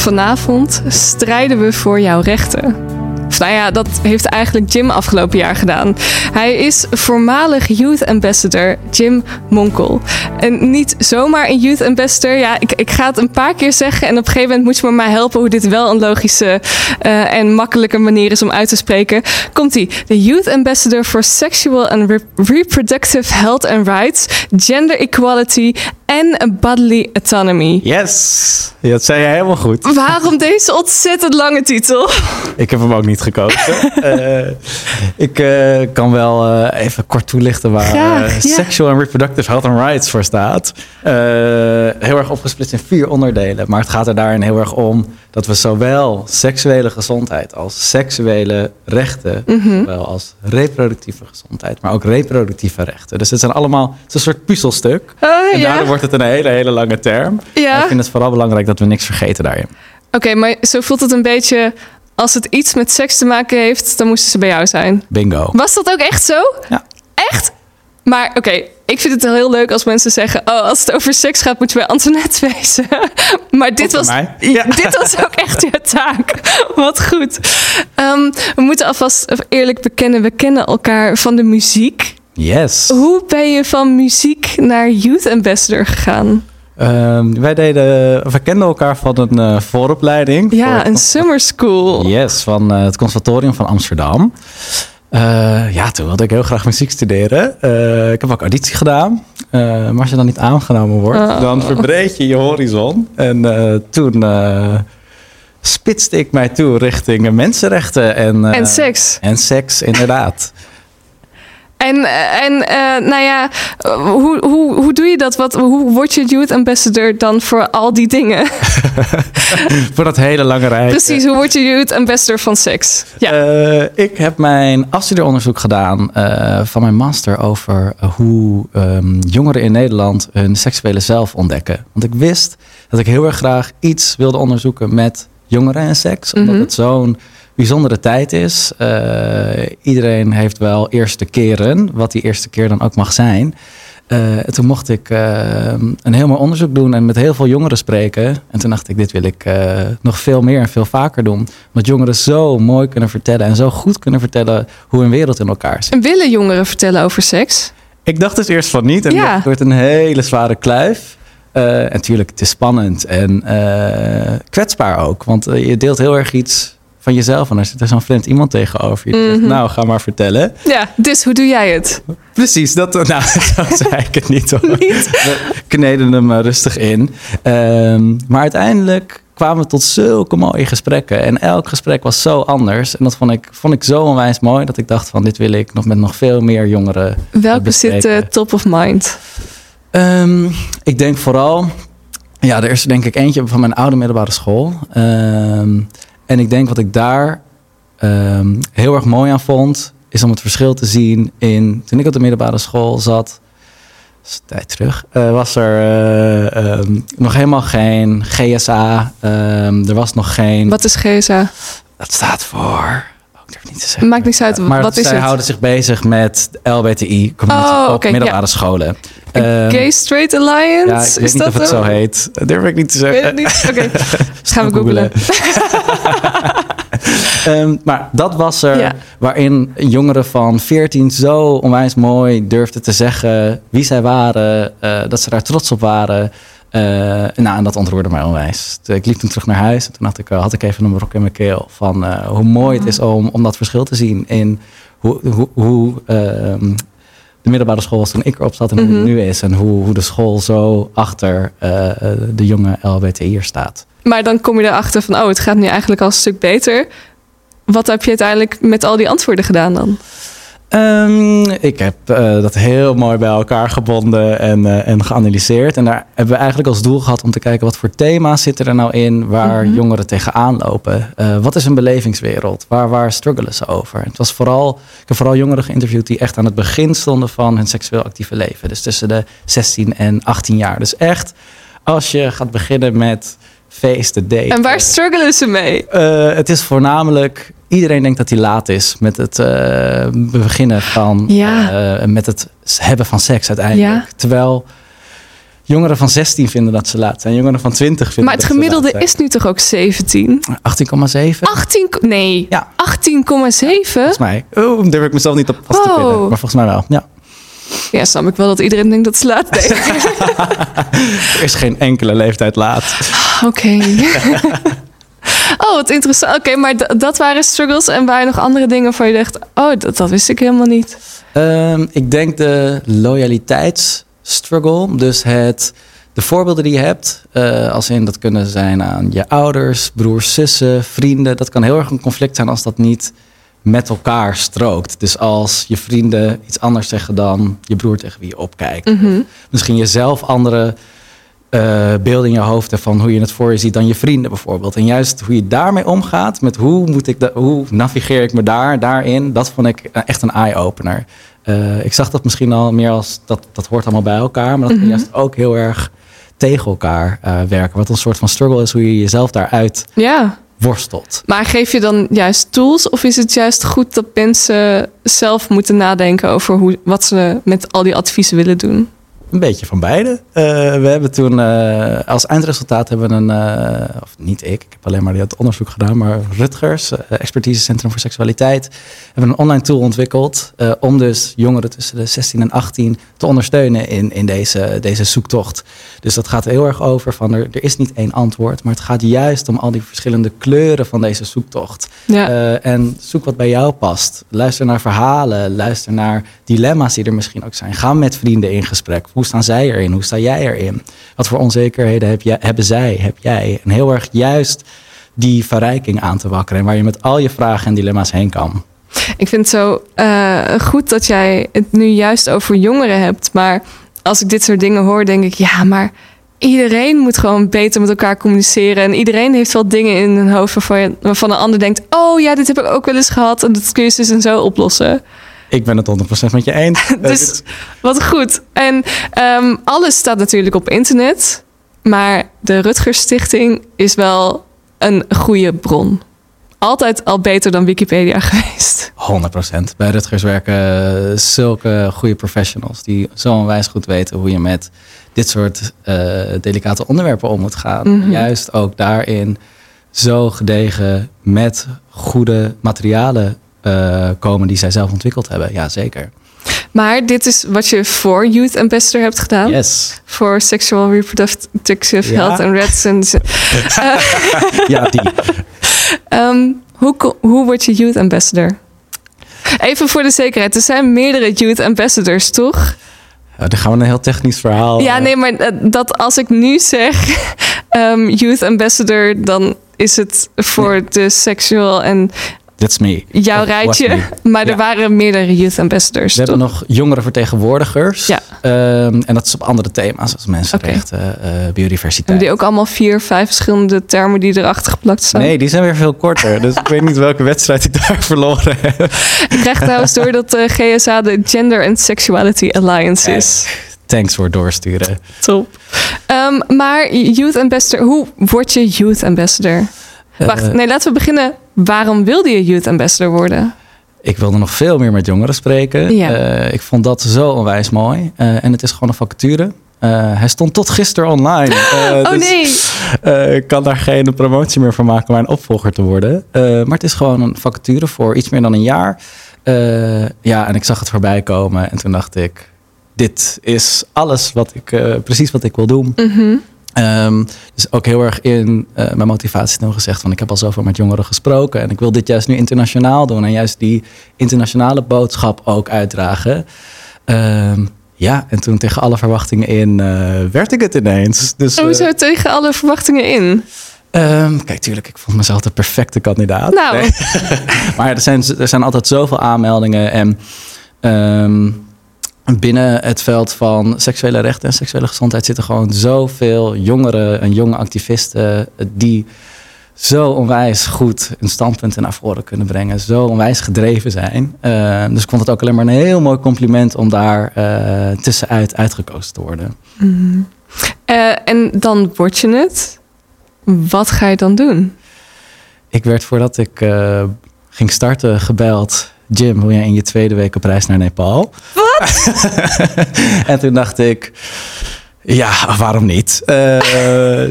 vanavond strijden we voor jouw rechten. Nou ja, dat heeft eigenlijk Jim afgelopen jaar gedaan. Hij is voormalig Youth Ambassador Jim Monkel. En niet zomaar een Youth Ambassador. Ja, ik, ik ga het een paar keer zeggen. En op een gegeven moment moet je me maar helpen hoe dit wel een logische uh, en makkelijke manier is om uit te spreken. Komt-ie. De Youth Ambassador for Sexual and Re Reproductive Health and Rights, Gender Equality en Bodily Autonomy. Yes, dat zei je helemaal goed. Waarom deze ontzettend lange titel? Ik heb hem ook niet gekozen. uh, ik uh, kan wel uh, even kort toelichten waar Graag, ja. Sexual and Reproductive Health and Rights voor staat. heel erg opgesplitst in vier onderdelen. Maar het gaat er daarin heel erg om dat we zowel seksuele gezondheid als seksuele rechten, Mhm. zowel als reproductieve gezondheid, maar ook reproductieve rechten. Dus het zijn allemaal het is een soort puzzelstuk. Oh, En ja. daardoor wordt het een hele, hele lange term. Ja. Ik vind het vooral belangrijk dat we niks vergeten daarin. Oké, maar zo voelt het een beetje... Als het iets met seks te maken heeft, dan moesten ze bij jou zijn. Bingo. Was dat ook echt zo? Ja. Echt? Maar oké, ik vind het wel heel leuk als mensen zeggen... oh, als het over seks gaat, moet je bij Antoinette wezen. maar dit was. Ja, dit was ook echt je taak. Wat goed. Ehm, we moeten alvast eerlijk bekennen... we kennen elkaar van de muziek. Yes. Hoe ben je van muziek naar Youth Ambassador gegaan? Ehm, wij deden, we kenden elkaar van een eh, vooropleiding. Ja, Voor- een summer school. Yes, van eh, het Conservatorium van Amsterdam. Eh, ja, toen wilde ik heel graag muziek studeren. Eh, ik heb ook auditie gedaan. Eh, maar als je dan niet aangenomen wordt, Oh. dan verbreed je je horizon. En toen spitste ik mij toe richting mensenrechten. En, En seks. En seks, inderdaad. En, eh, en eh, nou ja, hoe, hoe, hoe doe je dat? Wat, hoe word je Youth Ambassador dan voor al die dingen? Voor dat hele lange rijtje. Precies, hoe word je Youth Ambassador van seks? Ja. Eh, ik heb mijn afstudeeronderzoek gedaan van mijn master over hoe ehm, jongeren in Nederland hun seksuele zelf ontdekken. Want ik wist dat ik heel erg graag iets wilde onderzoeken met jongeren en seks, omdat Mhm. het zo'n bijzondere tijd is. Eh, iedereen heeft wel eerste keren, wat die eerste keer dan ook mag zijn. Eh, en toen mocht ik eh, een heel mooi onderzoek doen en met heel veel jongeren spreken. En toen dacht ik, dit wil ik eh, nog veel meer en veel vaker doen. Omdat jongeren zo mooi kunnen vertellen en zo goed kunnen vertellen hoe hun wereld in elkaar zit. En willen jongeren vertellen over seks? Ik dacht dus eerst van niet en Ja. het wordt een hele zware kluif. Eh, en natuurlijk, het is spannend en eh, kwetsbaar ook. Want je deelt heel erg iets van jezelf en er zit er zo'n vreemd iemand tegenover je. Zegt, Mhm. nou, ga maar vertellen. Ja, dus hoe doe jij het? Precies, dat, nou, zo zei ik het niet hoor. Niet? We kneden hem eh, rustig in. Ehm, maar uiteindelijk kwamen we tot zulke mooie gesprekken. En elk gesprek was zo anders. En dat vond ik, vond ik zo onwijs mooi dat ik dacht van dit wil ik nog met nog veel meer jongeren Welke zit bespreken. eh, top of mind? Ehm, ik denk vooral, ja, er is denk ik eentje van mijn oude middelbare school. Ehm, en ik denk wat ik daar ehm, heel erg mooi aan vond, is om het verschil te zien in toen ik op de middelbare school zat. dat is een tijd terug, eh, was er eh, ehm, nog helemaal geen GSA. ehm, er was nog geen. Wat is GSA? Dat staat voor. Niet te zeggen. Maakt niks uit. Maar Wat is zij houden zich bezig met LBTI community Oh, op middelbare scholen. Ehm, Gay Straight Alliance? ja, ik weet is niet dat of het zo heet. Dat durf ik niet te zeggen. Oké, gaan we googlen. Ehm, maar dat was er Ja. waarin jongeren van 14 zo onwijs mooi durfden te zeggen wie zij waren, eh, dat ze daar trots op waren. Eh, nou, en dat ontroerde mij onwijs. Ik liep toen terug naar huis en toen had ik, eh, had ik even een brok in mijn keel van eh, hoe mooi het is om, om dat verschil te zien in hoe, hoe, hoe ehm, de middelbare school was toen ik erop zat en hoe Mhm. het nu is. En hoe, hoe de school zo achter de jonge LBTI'er staat. Maar dan kom je erachter van, oh, het gaat nu eigenlijk al een stuk beter. Wat heb je uiteindelijk met al die antwoorden gedaan dan? Ehm, ik heb eh, dat heel mooi bij elkaar gebonden en, eh, en geanalyseerd. En daar hebben we eigenlijk als doel gehad om te kijken wat voor thema's zitten er nou in waar Mhm. jongeren tegenaan lopen. Eh, wat is een belevingswereld? Waar, waar struggelen ze over? Het was vooral, ik heb vooral jongeren geïnterviewd die echt aan het begin stonden van hun seksueel actieve leven. Dus tussen de 16 en 18 jaar. Dus echt, als je gaat beginnen met feesten, daten. En waar struggelen ze mee? Het is voornamelijk. Iedereen denkt dat hij laat is met het eh, beginnen van. Ja. eh, met het hebben van seks uiteindelijk. Ja. Terwijl Jongeren van 16 vinden dat ze laat zijn. Jongeren van 20 vinden Maar het dat ze laat gemiddelde is nu toch ook 17? 18,7. 18, ko- nee, Ja. 18,7? Volgens mij. Oh, daar durf ik mezelf niet op vast te Wow. pinnen. Maar volgens mij wel. Ja. Ja, snap ik wel dat iedereen denkt dat ze laat denkt. Er is geen enkele leeftijd laat. Oké. oh, wat interessant. Oké, maar dat waren struggles. En waren nog andere dingen waar je dacht... Oh, dat, dat wist ik helemaal niet. Ehm, ik denk de loyaliteitsstruggle. Dus het, de voorbeelden die je hebt. eh, als in dat kunnen zijn aan je ouders, broers, zussen, vrienden. Dat kan heel erg een conflict zijn als dat niet met elkaar strookt. Dus als je vrienden iets anders zeggen dan je broer tegen wie je opkijkt. Mhm. Misschien jezelf andere eh, beelden in je hoofd hebt van hoe je het voor je ziet dan je vrienden bijvoorbeeld. En juist hoe je daarmee omgaat, met hoe, moet ik hoe navigeer ik me daar, daarin, dat vond ik eh, echt een eye-opener. Eh, ik zag dat misschien al meer als, dat, dat hoort allemaal bij elkaar, maar dat kan Mhm. juist ook heel erg tegen elkaar werken. Wat een soort van struggle is, hoe je jezelf daaruit Ja. worstelt. Maar geef je dan juist tools? Of is het juist goed dat mensen zelf moeten nadenken... over hoe, wat ze met al die adviezen willen doen? Een beetje van beide. Eh, we hebben toen eh, als eindresultaat hebben we een, eh, of niet ik, ik heb alleen maar het onderzoek gedaan, maar Rutgers, expertisecentrum voor seksualiteit, hebben een online tool ontwikkeld om dus jongeren tussen de 16 en 18 te ondersteunen in, in deze, deze zoektocht. Dus dat gaat heel erg over van er, er is niet één antwoord, maar het gaat juist om al die verschillende kleuren van deze zoektocht. Ja. En zoek wat bij jou past. Luister naar verhalen. Luister naar dilemma's die er misschien ook zijn. Ga met vrienden in gesprek. Hoe staan zij erin? Hoe sta jij erin? Wat voor onzekerheden heb jij, hebben zij? Heb jij? En heel erg juist die verrijking aan te wakkeren. En waar je met al je vragen en dilemma's heen kan. Ik vind het zo eh, goed dat jij het nu juist over jongeren hebt. Maar als ik dit soort dingen hoor, denk ik, ja, maar iedereen moet gewoon beter met elkaar communiceren. En iedereen heeft wel dingen in hun hoofd waarvan, waarvan een ander denkt, oh ja, dit heb ik ook wel eens gehad. En dat kun je dus en zo oplossen. Ik ben het 100% met je eens. Eh, Dus wat goed. En ehm, alles staat natuurlijk op internet. Maar de Rutgers Stichting is wel een goede bron. Altijd al beter dan Wikipedia geweest. 100%. Bij Rutgers werken zulke goede professionals die zo onwijs goed weten hoe je met dit soort eh, delicate onderwerpen om moet gaan. Mhm. Juist ook daarin zo gedegen met goede materialen eh, komen die zij zelf ontwikkeld hebben. Ja, zeker. Maar dit is wat je voor Youth Ambassador hebt gedaan. Yes. Voor Sexual Reproductive Ja. Health and Reds. En, Ja, die. Ehm, hoe, hoe word je Youth Ambassador? Even voor de zekerheid. Er zijn meerdere Youth Ambassadors, toch? Ja, dan gaan we een heel technisch verhaal. Ja, eh, nee, maar eh, dat als ik nu zeg ehm, Youth Ambassador, dan is het voor de sexual en That's me. jouw rijtje. me. Maar er waren meerdere Youth Ambassadors. We toch? hebben nog jongere vertegenwoordigers. Ja. Ehm, en dat is op andere thema's, zoals mensenrechten, eh, biodiversiteit. Hebben die ook allemaal vier, vijf verschillende termen die erachter geplakt staan? Nee, die zijn weer veel korter. Dus ik weet niet welke wedstrijd ik daar verloren heb. Ik krijg trouwens door dat de GSA de Gender and Sexuality Alliance is. Thanks voor doorsturen. Top. Ehm, maar Youth Ambassador, hoe word je Youth Ambassador? Wacht, Eh, nee, laten we beginnen. Waarom wilde je Youth Ambassador worden? Ik wilde nog veel meer met jongeren spreken. Ja. Eh, ik vond dat zo onwijs mooi. Eh, en het is gewoon een vacature. Eh, hij stond tot gisteren online. Oh dus, nee. ik kan daar geen promotie meer van maken om mijn opvolger te worden. Maar het is gewoon een vacature voor iets meer dan een jaar. Ja, en ik zag het voorbij komen. En toen dacht ik, dit is alles wat ik, precies wat ik wil doen. Mhm. Ehm, dus ook heel erg in eh, mijn motivatie toen gezegd van ik heb al zoveel met jongeren gesproken en ik wil dit juist nu internationaal doen en juist die internationale boodschap ook uitdragen. Ehm, ja, en toen tegen alle verwachtingen in eh, werd ik het ineens. Dus, eh, Sowieso tegen alle verwachtingen in. ehm, kijk, tuurlijk, ik vond mezelf de perfecte kandidaat. Nou. Nee. maar er zijn, er zijn altijd zoveel aanmeldingen en binnen het veld van seksuele rechten en seksuele gezondheid zitten gewoon zoveel jongeren en jonge activisten die zo onwijs goed hun standpunten naar voren kunnen brengen, zo onwijs gedreven zijn. Eh, dus ik vond het ook alleen maar een heel mooi compliment om daar eh, tussenuit uitgekozen te worden. Eh, en dan word je het. Wat ga je dan doen? Ik werd voordat ik ging starten gebeld. Jim, wil jij in je tweede week op reis naar Nepal? Wat? en toen dacht ik, Ja, waarom niet? Uh,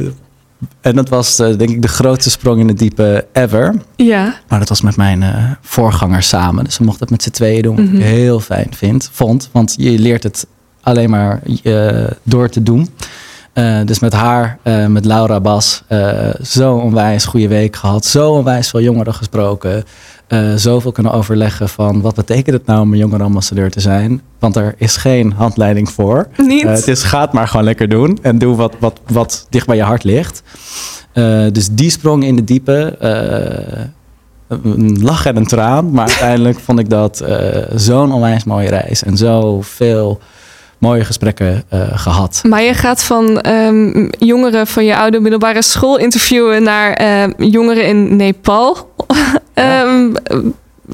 en dat was uh, denk ik de grootste sprong in het diepe ever. Ja. Maar dat was met mijn uh, voorganger samen. Dus we mochten het met z'n tweeën doen. Wat mm -hmm. ik heel fijn vind, vond. Want je leert het alleen maar door te doen. Uh, dus met haar, uh, met Laura Bas, uh, zo onwijs goede week gehad. Zo onwijs veel jongeren gesproken. zoveel kunnen overleggen van wat betekent het nou om een jongerenambassadeur te zijn. Want er is geen handleiding voor. Niet? het is gaat maar gewoon lekker doen. En doe wat, wat, wat dicht bij je hart ligt. dus die sprong in de diepe. een lach en een traan. Maar uiteindelijk vond ik dat zo'n onwijs mooie reis. En zoveel mooie gesprekken uh, gehad. Maar je gaat van um, jongeren van je oude middelbare school interviewen naar uh, jongeren in Nepal. Ja. um,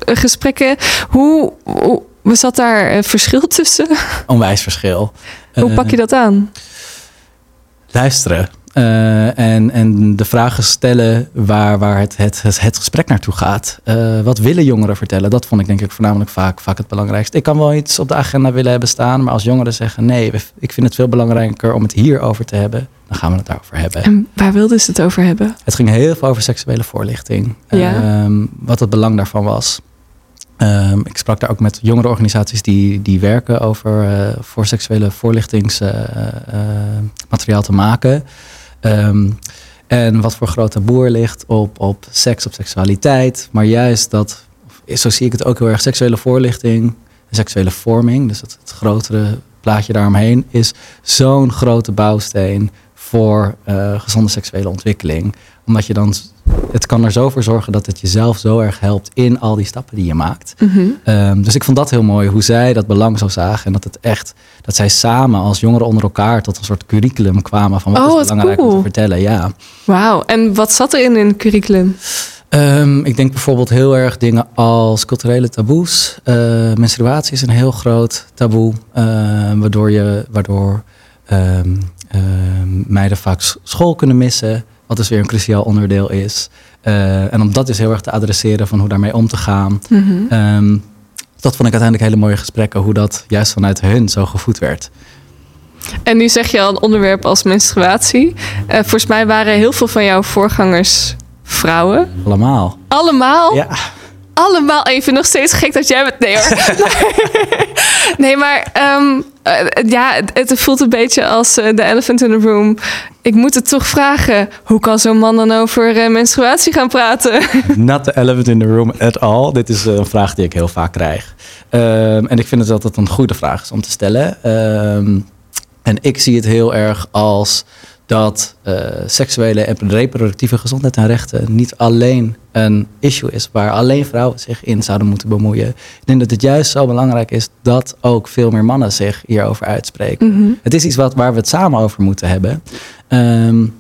gesprekken. Hoe, hoe zat daar verschil tussen? Onwijs verschil. Hoe pak je dat aan? Luisteren. Uh, en, en de vragen stellen waar, waar het, het, het, het gesprek naartoe gaat. Uh, wat willen jongeren vertellen? Dat vond ik denk ik voornamelijk vaak, vaak het belangrijkste. Ik kan wel iets op de agenda willen hebben staan, maar als jongeren zeggen nee, ik vind het veel belangrijker om het hierover te hebben, dan gaan we het daarover hebben. En waar wilden ze het over hebben? Het ging heel veel over seksuele voorlichting. Ja. Um, wat het belang daarvan was. Um, ik sprak daar ook met jongere organisaties die, die werken over uh, voor seksuele voorlichtingsmateriaal te maken. Um, en wat voor grote boer ligt op, op seks, op seksualiteit. Maar juist dat, zo zie ik het ook heel erg, seksuele voorlichting, seksuele vorming, dus het, het grotere plaatje daaromheen, is zo'n grote bouwsteen voor uh, gezonde seksuele ontwikkeling. Omdat je dan, het kan er zo voor zorgen dat het jezelf zo erg helpt in al die stappen die je maakt. Mm -hmm. um, dus ik vond dat heel mooi, hoe zij dat belang zo zagen. En dat het echt, dat zij samen als jongeren onder elkaar tot een soort curriculum kwamen van wat oh, is belangrijk cool. om te vertellen. Ja. Wauw, en wat zat er in in het curriculum? Um, ik denk bijvoorbeeld heel erg dingen als culturele taboes. Uh, menstruatie is een heel groot taboe, uh, waardoor, je, waardoor um, uh, meiden vaak school kunnen missen. Wat dus weer een cruciaal onderdeel is. Uh, en om dat dus heel erg te adresseren van hoe daarmee om te gaan. Mm -hmm. um, dat vond ik uiteindelijk hele mooie gesprekken. Hoe dat juist vanuit hun zo gevoed werd. En nu zeg je al een onderwerp als menstruatie. Uh, volgens mij waren heel veel van jouw voorgangers vrouwen. Allemaal. Allemaal? Ja. Allemaal. En je vindt nog steeds gek dat jij het... Nee hoor. nee, maar um, uh, ja, het, het, voelt een beetje als uh, de elephant in the room. Ik moet het toch vragen. Hoe kan zo'n man dan over uh, menstruatie gaan praten? Not the elephant in the room at all. Dit is een vraag die ik heel vaak krijg. Um, en ik vind het altijd een goede vraag is om te stellen. Um, en ik zie het heel erg als dat uh, seksuele en reproductieve gezondheid en rechten niet alleen een issue is waar alleen vrouwen zich in zouden moeten bemoeien. Ik denk dat het juist zo belangrijk is dat ook veel meer mannen zich hierover uitspreken. Mm -hmm. Het is iets wat, waar we het samen over moeten hebben. Um,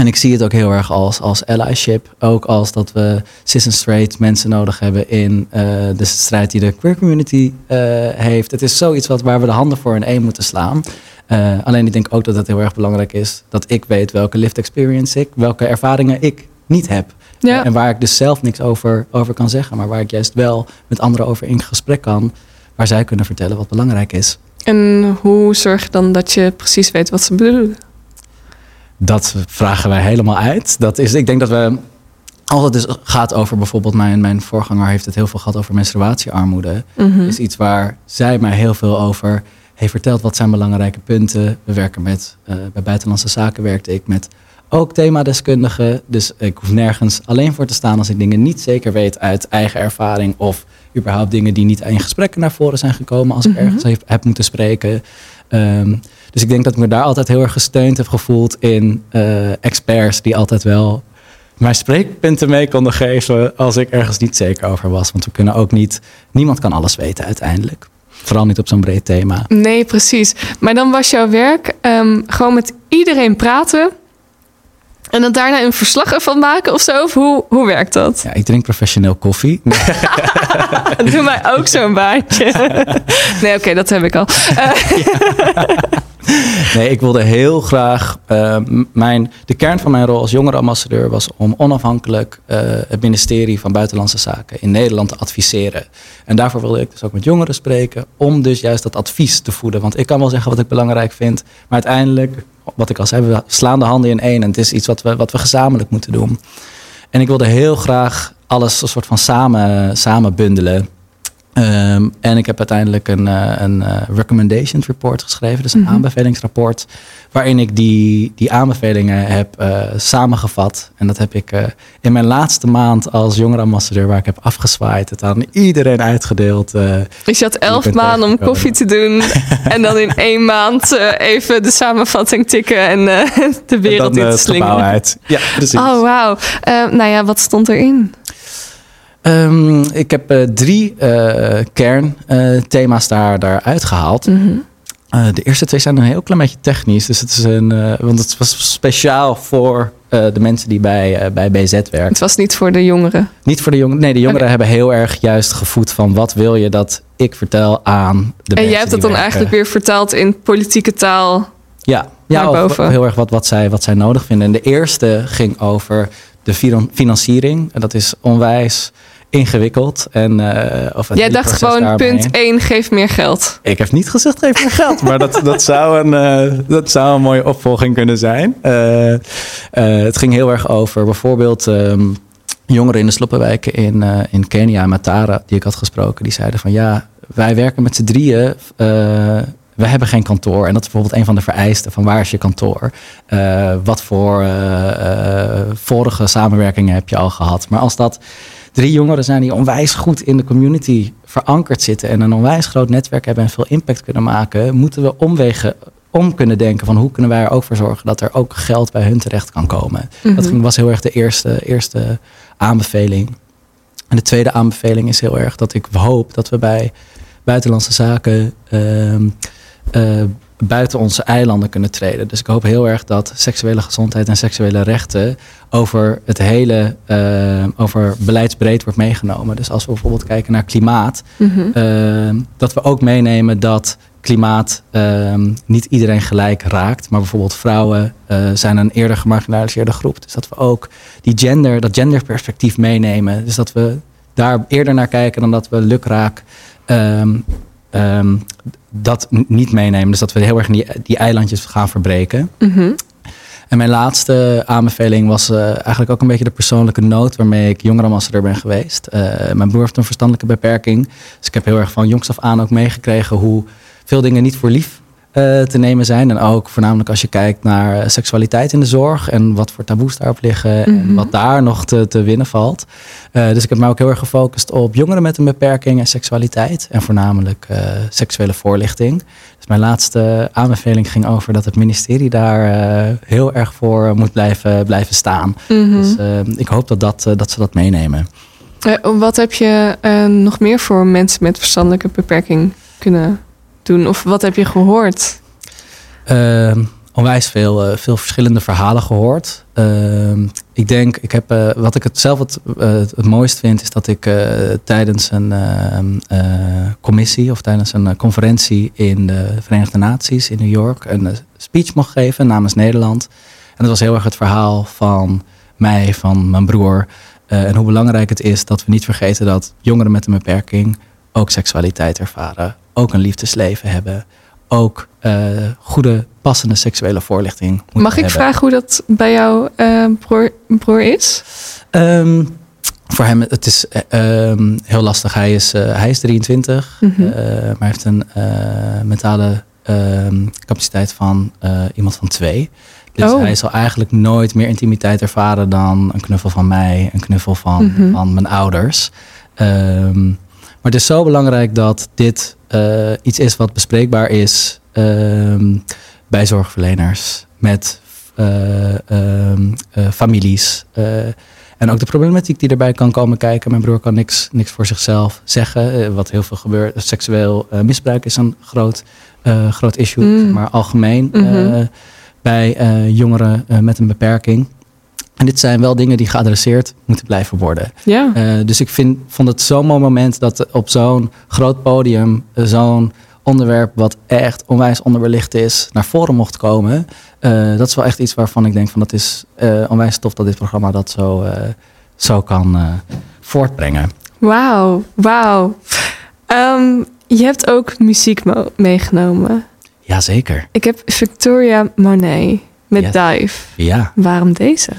en ik zie het ook heel erg als, als allyship. Ook als dat we cis en straight mensen nodig hebben in uh, de strijd die de queer community uh, heeft. Het is zoiets wat, waar we de handen voor in één moeten slaan. Uh, alleen ik denk ook dat het heel erg belangrijk is dat ik weet welke lived experience ik, welke ervaringen ik niet heb. Ja. En waar ik dus zelf niks over, over kan zeggen, maar waar ik juist wel met anderen over in gesprek kan, waar zij kunnen vertellen wat belangrijk is. En hoe zorg je dan dat je precies weet wat ze bedoelen? Dat vragen wij helemaal uit. Dat is, ik denk dat we als het dus gaat over bijvoorbeeld mijn, mijn voorganger heeft het heel veel gehad over menstruatiearmoede. Mm -hmm. Is iets waar zij mij heel veel over heeft verteld. Wat zijn belangrijke punten? We werken met, uh, bij Buitenlandse Zaken werkte ik met ook themadeskundigen. Dus ik hoef nergens alleen voor te staan als ik dingen niet zeker weet uit eigen ervaring. Of überhaupt dingen die niet in gesprekken naar voren zijn gekomen als ik mm -hmm. ergens heb, heb moeten spreken. Um, dus ik denk dat ik me daar altijd heel erg gesteund heb gevoeld in uh, experts die altijd wel mijn spreekpunten mee konden geven als ik ergens niet zeker over was. Want we kunnen ook niet, niemand kan alles weten uiteindelijk. Vooral niet op zo'n breed thema. Nee, precies. Maar dan was jouw werk um, gewoon met iedereen praten. En dan daarna een verslag ervan maken of zo? Of hoe, hoe werkt dat? Ja, ik drink professioneel koffie. Doe mij ook zo'n baantje. nee, oké, okay, dat heb ik al. Nee, ik wilde heel graag. Uh, mijn, de kern van mijn rol als jongerenambassadeur was om onafhankelijk uh, het ministerie van Buitenlandse Zaken in Nederland te adviseren. En daarvoor wilde ik dus ook met jongeren spreken, om dus juist dat advies te voeden. Want ik kan wel zeggen wat ik belangrijk vind, maar uiteindelijk, wat ik al zei, we slaan de handen in één en het is iets wat we, wat we gezamenlijk moeten doen. En ik wilde heel graag alles een soort van samen, samen bundelen. Um, en ik heb uiteindelijk een, uh, een uh, recommendation report geschreven, dus een mm -hmm. aanbevelingsrapport, waarin ik die, die aanbevelingen heb uh, samengevat. En dat heb ik in mijn laatste maand als jongerenambassadeur, waar ik heb afgezwaaid, het aan iedereen uitgedeeld. dus je had elf maanden om koffie te doen en dan in één maand even de samenvatting tikken en de wereld en dan, in te slingeren. Uit. Ja, precies. Oh, wauw. nou ja, wat stond erin? Um, ik heb uh, drie uh, kernthema's daar, daar uitgehaald. Mm -hmm. uh, de eerste twee zijn een heel klein beetje technisch. Dus het is een, want het was speciaal voor de mensen die bij, bij BZ werken. Het was niet voor de jongeren? Niet voor de jongeren. Nee, de jongeren okay. hebben heel erg juist gevoed van wat wil je dat ik vertel aan de en mensen. En jij hebt dat dan werken. eigenlijk weer vertaald in politieke taal. Ja, ja heel erg wat, wat, zij, wat zij nodig vinden. En de eerste ging over de financiering. En dat is onwijs ingewikkeld. En, uh, of Jij dacht gewoon daarmee. punt 1, geef meer geld. Ik heb niet gezegd geef meer geld, maar dat, dat, zou een, uh, dat zou een mooie opvolging kunnen zijn. Uh, het ging heel erg over bijvoorbeeld um, jongeren in de sloppenwijken in, in Kenia, Matara, die ik had gesproken. Die zeiden van ja, wij werken met z'n drieën we hebben geen kantoor. En dat is bijvoorbeeld een van de vereisten van waar is je kantoor? Uh, wat voor uh, uh, vorige samenwerkingen heb je al gehad? Maar als dat drie jongeren zijn die onwijs goed in de community verankerd zitten en een onwijs groot netwerk hebben en veel impact kunnen maken, moeten we omwegen om kunnen denken van hoe kunnen wij er ook voor zorgen dat er ook geld bij hun terecht kan komen. Mm -hmm. Dat was heel erg de eerste, eerste aanbeveling. En de tweede aanbeveling is heel erg dat ik hoop dat we bij buitenlandse zaken uh, uh, buiten onze eilanden kunnen treden. Dus ik hoop heel erg dat seksuele gezondheid en seksuele rechten over het hele, uh, over beleidsbreed wordt meegenomen. Dus als we bijvoorbeeld kijken naar klimaat, mm -hmm. uh, dat we ook meenemen dat klimaat uh, niet iedereen gelijk raakt. Maar bijvoorbeeld vrouwen zijn een eerder gemarginaliseerde groep. Dus dat we ook die gender, dat genderperspectief meenemen. Dus dat we daar eerder naar kijken dan dat we lukraak um, um, dat niet meenemen. Dus dat we heel erg die, die eilandjes gaan verbreken. Mm -hmm. En mijn laatste aanbeveling was uh, eigenlijk ook een beetje de persoonlijke nood waarmee ik jongerenambassadeur ben geweest. Uh, mijn broer heeft een verstandelijke beperking. Dus ik heb heel erg van jongs af aan ook meegekregen hoe veel dingen niet voor lief uh, te nemen zijn. En ook voornamelijk als je kijkt naar seksualiteit in de zorg en wat voor taboes daarop liggen mm -hmm. en wat daar nog te, te winnen valt. Uh, dus ik heb me ook heel erg gefocust op jongeren met een beperking en seksualiteit en voornamelijk uh, seksuele voorlichting. Dus mijn laatste aanbeveling ging over dat het ministerie daar heel erg voor moet blijven, blijven staan. Mm -hmm. Dus ik hoop dat, dat, dat ze dat meenemen. wat heb je nog meer voor mensen met verstandelijke beperking kunnen doen? Of wat heb je gehoord? Uh, onwijs veel, uh, veel verschillende verhalen gehoord. Uh, ik denk, ik heb, uh, wat ik het zelf het, het mooist vind, is dat ik tijdens een commissie of tijdens een conferentie in de Verenigde Naties in New York een speech mocht geven namens Nederland. En dat was heel erg het verhaal van mij, van mijn broer. en hoe belangrijk het is dat we niet vergeten dat jongeren met een beperking ook seksualiteit ervaren, ook een liefdesleven hebben, ook uh, goede, passende seksuele voorlichting. Mag ik hebben. vragen hoe dat bij jouw uh, broer, broer, is? Um, voor hem het is um, heel lastig. Hij is, hij is 23, mm -hmm. maar heeft een mentale capaciteit van iemand van twee. Dus oh. hij zal eigenlijk nooit meer intimiteit ervaren dan een knuffel van mij, een knuffel van, mm -hmm. van mijn ouders. Um, maar het is zo belangrijk dat dit uh, iets is wat bespreekbaar is uh, bij zorgverleners, met uh, families. en ook de problematiek die erbij kan komen kijken. Mijn broer kan niks, niks voor zichzelf zeggen. wat heel veel gebeurt. Seksueel misbruik is een groot, groot issue, mm. maar algemeen mm -hmm. bij jongeren met een beperking. En dit zijn wel dingen die geadresseerd moeten blijven worden. Ja. Uh, dus ik vind, vond het zo'n mooi moment dat op zo'n groot podium uh, zo'n onderwerp wat echt onwijs onderbelicht is, naar voren mocht komen. Eh, dat is wel echt iets waarvan ik denk van dat is eh, onwijs tof dat dit programma dat zo, eh, zo kan eh, voortbrengen. Wauw, wauw. Ehm, je hebt ook muziek meegenomen. Jazeker. Ik heb Victoria Monet met Yes. Dive. Ja. Waarom deze?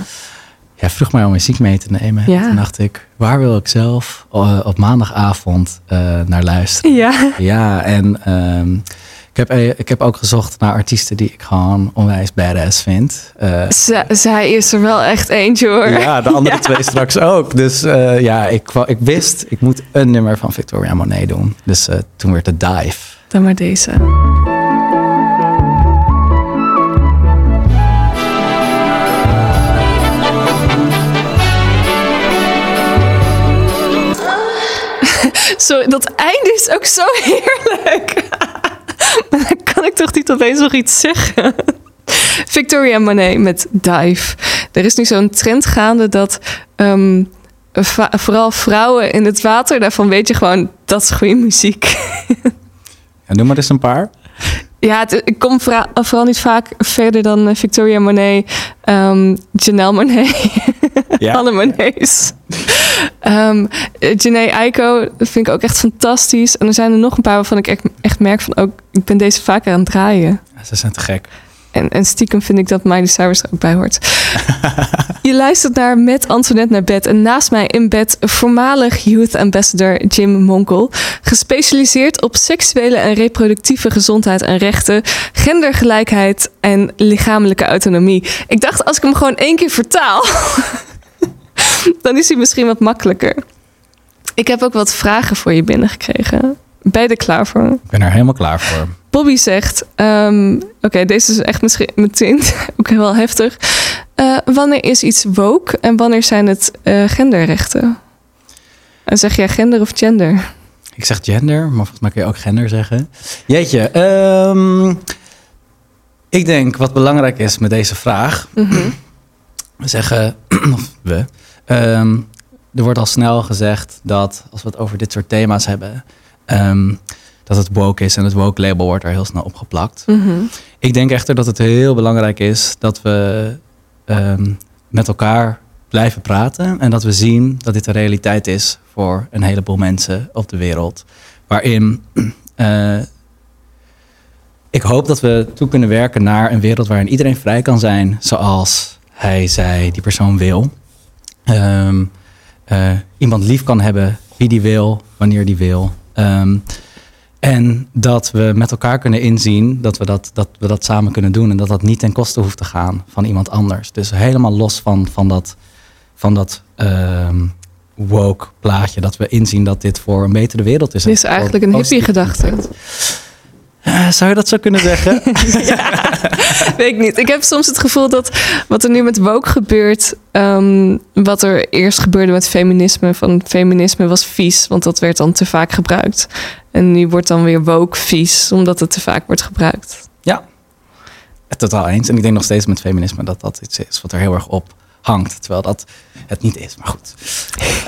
Jij vroeg mij om muziek mee te nemen. Ja. Toen dacht ik, waar wil ik zelf eh, op maandagavond eh, naar luisteren? Ja. Ja, en ehm, ik, heb, eh, ik heb ook gezocht naar artiesten die ik gewoon onwijs badass vind. Zij is er wel echt eentje hoor. ja, de andere twee straks ook. Dus ja, ik, ik wist, ik moet een nummer van Victoria Monet doen. Dus toen werd het Dive. Dan maar deze. Dat einde is ook zo heerlijk. Maar dan kan ik toch niet opeens nog iets zeggen. Victoria Monet met Dive. Er is nu zo'n trend gaande dat ehm, vooral vrouwen in het water, daarvan weet je gewoon dat is goede muziek. Ja, noem maar eens een paar. Ja, het, ik kom vooral niet vaak verder dan eh, Victoria Monet, ehm Janelle Monet, Ja. alle Monets. Ehm eh, Janae Aiko vind ik ook echt fantastisch. En er zijn er nog een paar waarvan ik echt, echt merk van ook, ik ben deze vaker aan het draaien. Ja, ze zijn te gek. En, en stiekem vind ik dat Miley Cyrus er ook bij hoort. Je luistert naar Met Antoinette naar bed. En naast mij in bed voormalig Youth Ambassador Jim Monkel. Gespecialiseerd op seksuele en reproductieve gezondheid en rechten, gendergelijkheid en lichamelijke autonomie. Ik dacht, als ik hem gewoon één keer vertaal, dan is hij misschien wat makkelijker. Ik heb ook wat vragen voor je binnengekregen. Ben je er klaar voor? Ik ben er helemaal klaar voor. Bobby zegt, ehm, oké, deze is echt misschien meteen ook wel heftig. Eh, wanneer is iets woke en wanneer zijn het eh, genderrechten? En zeg jij gender of gender? Ik zeg gender, maar volgens mij kun je ook gender zeggen. Jeetje, ehm, ik denk wat belangrijk is met deze vraag. We zeggen, of we, ehm, er wordt al snel gezegd dat als we het over dit soort thema's hebben, ehm, dat het woke is en het woke label wordt er heel snel op geplakt. Mhm. Ik denk echter dat het heel belangrijk is dat we ehm, met elkaar blijven praten. En dat we zien dat dit een realiteit is voor een heleboel mensen op de wereld. Waarin eh, ik hoop dat we toe kunnen werken naar een wereld waarin iedereen vrij kan zijn zoals hij, zij, die persoon wil. Ehm, eh, iemand lief kan hebben wie die wil, wanneer die wil. Ehm, en dat we met elkaar kunnen inzien dat we dat, dat we dat samen kunnen doen. En dat dat niet ten koste hoeft te gaan van iemand anders. Dus helemaal los van, van dat, van dat ehm, woke plaatje. Dat we inzien dat dit voor een betere wereld is. Dit is eigenlijk een hippie gedachte. Eh, zou je dat zo kunnen zeggen? Weet ik niet. Ik heb soms het gevoel dat wat er nu met woke gebeurt, ehm, wat er eerst gebeurde met feminisme, van feminisme was vies, want dat werd dan te vaak gebruikt. En nu wordt dan weer woke vies, omdat het te vaak wordt gebruikt. ja, totaal eens. En ik denk nog steeds met feminisme dat dat iets is wat er heel erg op hangt. Terwijl dat het niet is. Maar goed,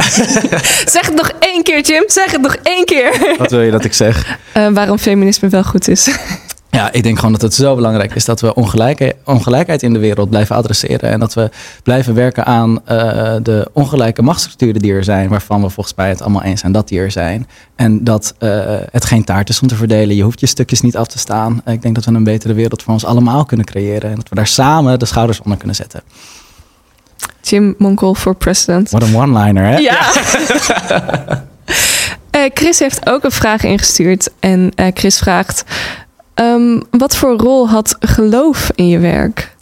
Zeg het nog één keer, Jim. Zeg het nog één keer. wat wil je dat ik zeg? Eh, waarom feminisme wel goed is. Ja, ik denk gewoon dat het zo belangrijk is dat we ongelijke, ongelijkheid in de wereld blijven adresseren. En dat we blijven werken aan eh, de ongelijke machtsstructuren die er zijn. Waarvan we volgens mij het allemaal eens zijn dat die er zijn. En dat eh, het geen taart is om te verdelen. Je hoeft je stukjes niet af te staan. Ik denk dat we een betere wereld voor ons allemaal kunnen creëren. En dat we daar samen de schouders onder kunnen zetten. Jim Monkel voor president. Wat een one-liner, hè? Ja. Eh, Chris heeft ook een vraag ingestuurd. En eh, Chris vraagt: ehm, Wat voor rol had geloof in je werk?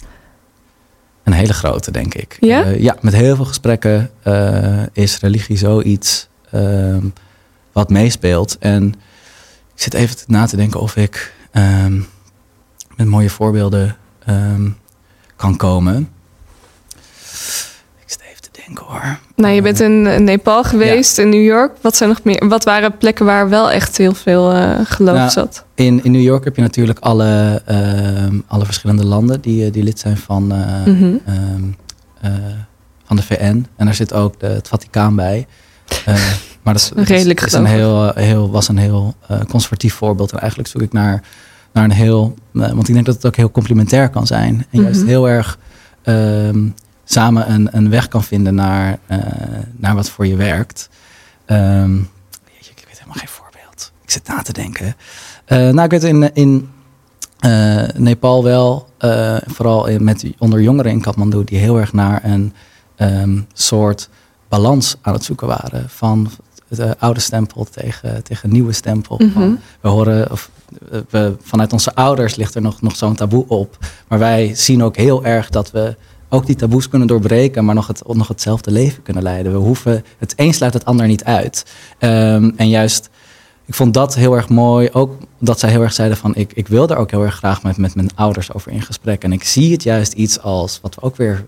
Een hele grote, denk ik. Ja? Eh, ja, met heel veel gesprekken eh, is religie zoiets ehm, wat meespeelt. En ik zit even na te denken of ik ehm, met mooie voorbeelden ehm, kan komen. Ik zit even te denken hoor. Nou, je bent in Nepal geweest, in New York. Wat, zijn nog meer, wat waren plekken waar wel echt heel veel eh, geloof Nou, zat? In, in New York heb je natuurlijk alle, ehm, alle verschillende landen die, eh, die lid zijn van, eh, Mhm. ehm, eh, van de VN. En daar zit ook de, het Vaticaan bij. Maar dat is, Redelijk is, is een heel, heel, was een heel conservatief voorbeeld. En eigenlijk zoek ik naar, naar een heel... Want ik denk dat het ook heel complementair kan zijn. En juist mm -hmm. heel erg uh, samen een, een weg kan vinden naar, uh, naar wat voor je werkt. Um, ik weet helemaal geen voorbeeld. Ik zit na te denken. nou, ik weet in... in uh, Nepal wel, vooral in, met, onder jongeren in Kathmandu, die heel erg naar een um, soort balans aan het zoeken waren. Van de oude stempel tegen, tegen nieuwe stempel. Mm -hmm. We horen, of, we, vanuit onze ouders ligt er nog, nog zo'n taboe op. Maar wij zien ook heel erg dat we ook die taboes kunnen doorbreken, maar nog, het, nog hetzelfde leven kunnen leiden. We hoeven, het een sluit het ander niet uit. Um, en juist ik vond dat heel erg mooi. Ook dat zij heel erg zeiden van ik, ik wil daar ook heel erg graag met, met mijn ouders over in gesprek. En ik zie het juist iets als wat we ook weer,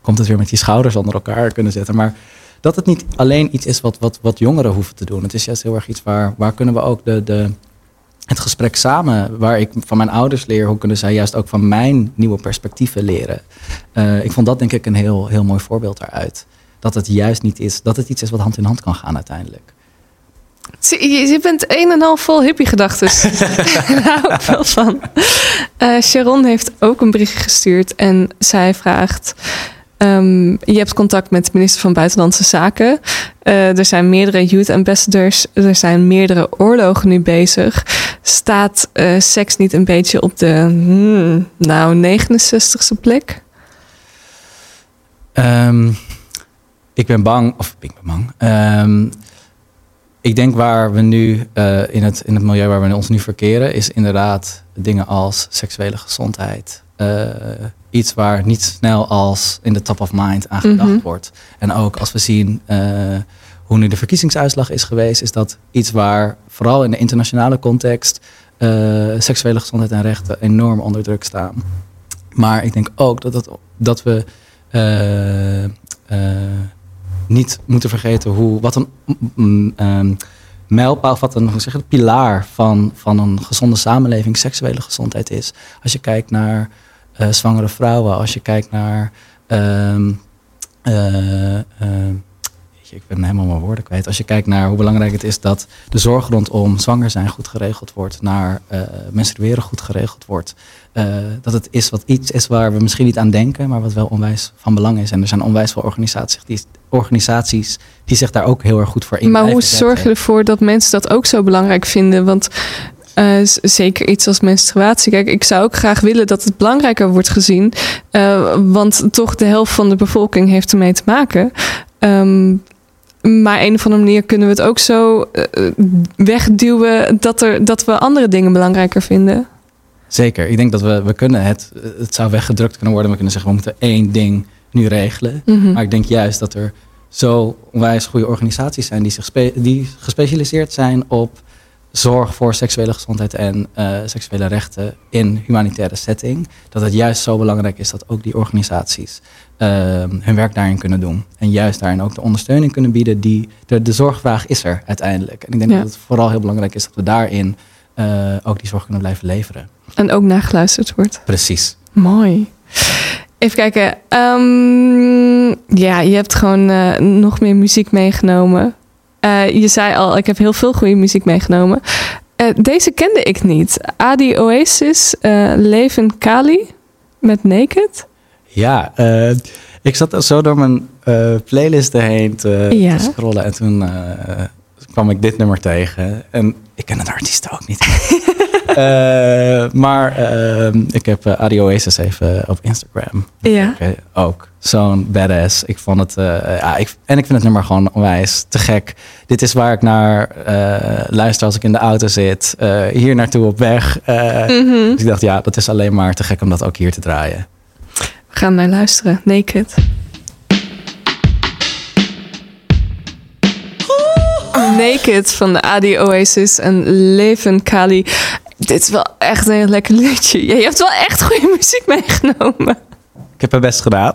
komt het weer met die schouders onder elkaar kunnen zetten. Maar dat het niet alleen iets is wat, wat, wat jongeren hoeven te doen. Het is juist heel erg iets waar, waar kunnen we ook de, de, het gesprek samen, waar ik van mijn ouders leer, hoe kunnen zij juist ook van mijn nieuwe perspectieven leren. Uh, ik vond dat denk ik een heel, heel mooi voorbeeld daaruit. Dat het juist niet is, dat het iets is wat hand in hand kan gaan uiteindelijk. Je bent een en al vol hippie-gedachten. Daar hou ik wel van. Uh, Sharon heeft ook een bericht gestuurd en zij vraagt... Um, je hebt contact met de minister van Buitenlandse Zaken. Uh, er zijn meerdere youth ambassadors. Er zijn meerdere oorlogen nu bezig. Staat uh, seks niet een beetje op de hmm, nou 69ste plek? Um, ik ben bang, of ik ben bang. Um, ik denk waar we nu uh, in, het, in het milieu waar we ons nu verkeren, is inderdaad dingen als seksuele gezondheid. Uh, iets waar niet snel als in de top of mind aan gedacht mm -hmm. wordt. En ook als we zien uh, hoe nu de verkiezingsuitslag is geweest, is dat iets waar vooral in de internationale context seksuele gezondheid en rechten enorm onder druk staan. Maar ik denk ook dat, dat, dat we niet moeten vergeten hoe, wat een um, um, mijlpaal, wat een hoe zeg pilaar van, van een gezonde samenleving seksuele gezondheid is. Als je kijkt naar zwangere vrouwen, als je kijkt naar. Um, uh, uh, ik ben helemaal mijn woorden kwijt. Als je kijkt naar hoe belangrijk het is dat de zorg rondom zwanger zijn goed geregeld wordt, naar uh, menstrueren goed geregeld wordt. Uh, dat het is wat iets is waar we misschien niet aan denken, maar wat wel onwijs van belang is. En er zijn onwijs veel organisaties die, organisaties die zich daar ook heel erg goed voor in. Maar hoe zorg je ervoor dat mensen dat ook zo belangrijk vinden? Want uh, zeker iets als menstruatie. Kijk, ik zou ook graag willen dat het belangrijker wordt gezien. Uh, want toch de helft van de bevolking heeft ermee te maken. Um, maar een of andere manier kunnen we het ook zo uh, wegduwen dat, er, dat we andere dingen belangrijker vinden. Zeker. Ik denk dat we, we kunnen het, het zou weggedrukt kunnen worden. We kunnen zeggen, we moeten één ding nu regelen. Mm -hmm. Maar ik denk juist dat er zo onwijs goede organisaties zijn die, zich die gespecialiseerd zijn op zorg voor seksuele gezondheid en uh, seksuele rechten in humanitaire setting. Dat het juist zo belangrijk is dat ook die organisaties uh, hun werk daarin kunnen doen. En juist daarin ook de ondersteuning kunnen bieden die de, de zorgvraag is er uiteindelijk. En ik denk ja. dat het vooral heel belangrijk is dat we daarin uh, ook die zorg kunnen blijven leveren. En ook nageluisterd wordt. Precies. Mooi. Even kijken. Um, ja, je hebt gewoon uh, nog meer muziek meegenomen. Uh, je zei al, ik heb heel veel goede muziek meegenomen. Uh, deze kende ik niet. Adi Oasis, uh, Leven Kali met Naked. Ja, ik zat zo door mijn playlisten heen te, ja. te, scrollen en toen kwam ik dit nummer tegen. En ik ken de artiest ook niet. uh, maar uh, ik heb uh, Adi Oasis even op Instagram. Ja. ook. Zo'n badass. Ik vond het, ja, ik, en ik vind het nummer gewoon onwijs te gek. Dit is waar ik naar luister als ik in de auto zit. hier naartoe op weg. Mm -hmm. Dus ik dacht, ja, dat is alleen maar te gek om dat ook hier te draaien. We gaan naar luisteren. Naked. Naked van de Adi Oasis en Leven Kali. Dit is wel echt een heel lekker liedje. Je hebt wel echt goede muziek meegenomen. Ik heb mijn best gedaan.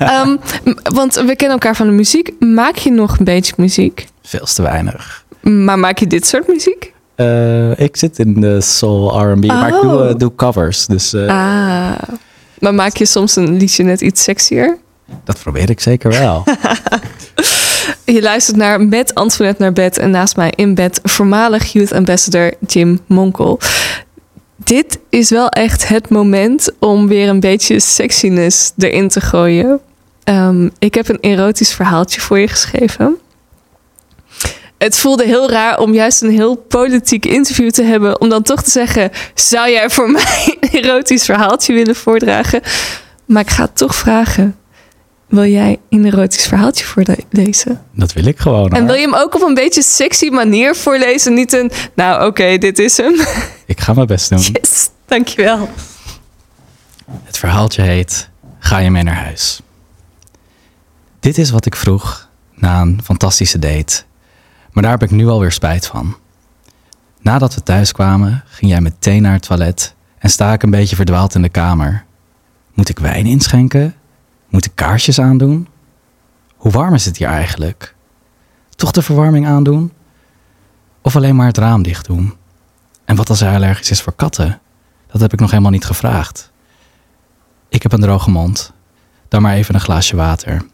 um, want we kennen elkaar van de muziek. Maak je nog een beetje muziek? Veel te weinig. Maar maak je dit soort muziek? Uh, ik zit in de soul R&B, oh. maar ik doe, uh, doe covers. Dus, uh, ah. Maar maak je soms een liedje net iets sexier? Dat probeer ik zeker wel. Je luistert naar Met Antoinette naar bed en naast mij in bed voormalig Youth Ambassador Jim Monkel. Dit is wel echt het moment om weer een beetje sexiness erin te gooien. Um, ik heb een erotisch verhaaltje voor je geschreven. Het voelde heel raar om juist een heel politiek interview te hebben. Om dan toch te zeggen: Zou jij voor mij een erotisch verhaaltje willen voordragen? Maar ik ga het toch vragen. Wil jij een erotisch verhaaltje voorlezen? Dat wil ik gewoon. En wil je hem ook op een beetje sexy manier voorlezen? Niet een, nou oké, dit is hem. Ik ga mijn best doen. Yes, dankjewel. Het verhaaltje heet Ga je mee naar huis? Dit is wat ik vroeg na een fantastische date. Maar daar heb ik nu alweer spijt van. Nadat we thuis kwamen, ging jij meteen naar het toilet en sta ik een beetje verdwaald in de kamer. Moet ik wijn inschenken? Moet ik kaarsjes aandoen? Hoe warm is het hier eigenlijk? Toch de verwarming aandoen? Of alleen maar het raam dicht doen? En wat als hij allergisch is voor katten? Dat heb ik nog helemaal niet gevraagd. Ik heb een droge mond. Dan maar even een glaasje water.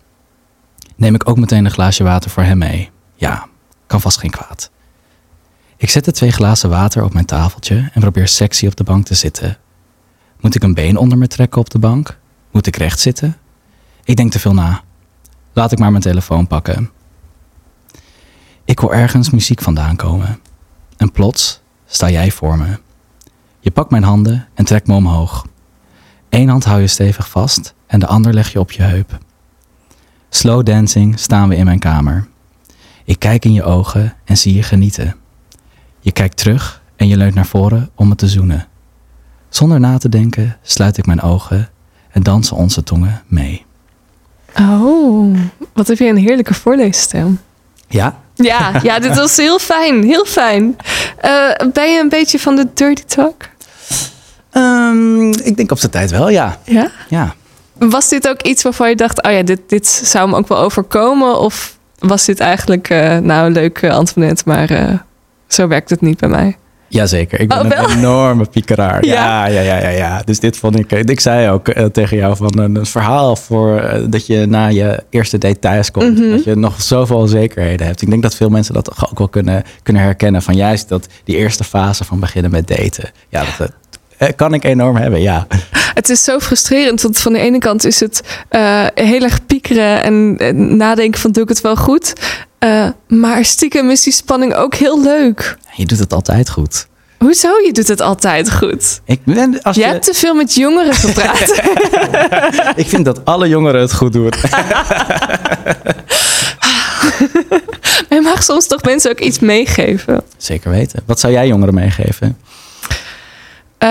Neem ik ook meteen een glaasje water voor hem mee? Ja, kan vast geen kwaad. Ik zet de twee glazen water op mijn tafeltje en probeer sexy op de bank te zitten. Moet ik een been onder me trekken op de bank? Moet ik recht zitten? Ik denk te veel na. Laat ik maar mijn telefoon pakken. Ik hoor ergens muziek vandaan komen. En plots sta jij voor me. Je pakt mijn handen en trekt me omhoog. Eén hand hou je stevig vast en de ander leg je op je heup. Slow dancing staan we in mijn kamer. Ik kijk in je ogen en zie je genieten. Je kijkt terug en je leunt naar voren om me te zoenen. Zonder na te denken sluit ik mijn ogen en dansen onze tongen mee. Oh, wat heb je een heerlijke voorleesstem. Ja? Ja, ja dit was heel fijn, heel fijn. Uh, ben je een beetje van de dirty talk? Um, ik denk op zijn tijd wel, ja. Ja? Ja. Was dit ook iets waarvan je dacht, oh ja, dit, dit zou me ook wel overkomen? Of was dit eigenlijk, uh, nou leuk uh, Antoinette, maar uh, zo werkt het niet bij mij? Jazeker, ik ben oh, een enorme piekeraar. Ja. ja. Ja, ja, ja, Dus dit vond ik. Ik zei ook tegen jou van een, verhaal voor dat je na je eerste date thuis komt. Mm -hmm. Dat je nog zoveel onzekerheden hebt. Ik denk dat veel mensen dat ook wel kunnen, kunnen herkennen. Van juist dat die eerste fase van beginnen met daten. Ja, dat, kan ik enorm hebben, ja. Het is zo frustrerend, want van de ene kant is het uh, heel erg piekeren en, en, nadenken van doe ik het wel goed. Uh, maar stiekem is die spanning ook heel leuk. Je doet het altijd goed. Hoezo? Je doet het altijd goed. Ik ben, als je, je hebt te veel met jongeren gepraat. ik vind dat alle jongeren het goed doen. je mag soms toch mensen ook iets meegeven. Zeker weten. Wat zou jij jongeren meegeven? Uh,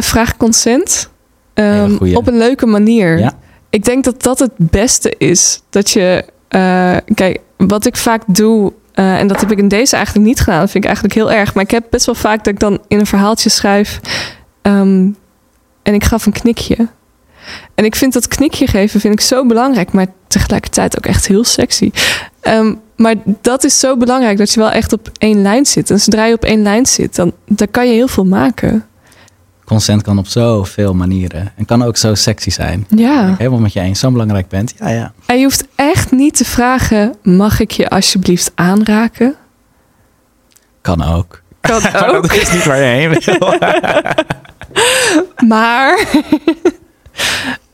vraag consent. Um, op een leuke manier. Ja. Ik denk dat dat het beste is. Dat je. Uh, kijk, wat ik vaak doe. Uh, en dat heb ik in deze eigenlijk niet gedaan. Dat vind ik eigenlijk heel erg. Maar ik heb best wel vaak dat ik dan in een verhaaltje schrijf. Um, en ik gaf een knikje. En ik vind dat knikje geven vind ik zo belangrijk. Maar tegelijkertijd ook echt heel sexy. Um, maar dat is zo belangrijk dat je wel echt op één lijn zit. En zodra je op één lijn zit, dan, dan kan je heel veel maken. Consent kan op zoveel manieren. En kan ook zo sexy zijn. Ja. helemaal met je eens. Zo belangrijk bent. Ja, ja. En je hoeft echt niet te vragen: mag ik je alsjeblieft aanraken? Kan ook. Kan ook. maar dat is niet waar je heen wil. maar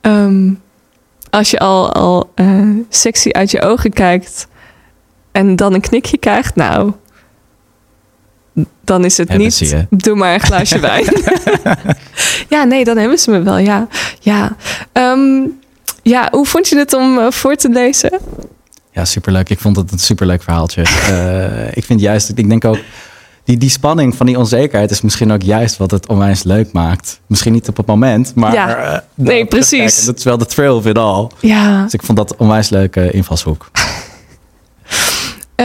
um, als je al, al uh, sexy uit je ogen kijkt en dan een knikje krijgt, nou, dan is het niet. Doe maar een glaasje wijn. ja, nee, dan hebben ze me wel. Ja, ja. Um, ja hoe vond je het om uh, voor te lezen? Ja, superleuk. Ik vond het een superleuk verhaaltje. uh, ik vind juist, ik denk ook, die, die spanning van die onzekerheid is misschien ook juist wat het onwijs leuk maakt. Misschien niet op het moment, maar. Ja, uh, nee, precies. Dat is wel de thrill of it all. Ja. Dus ik vond dat onwijs leuke invalshoek.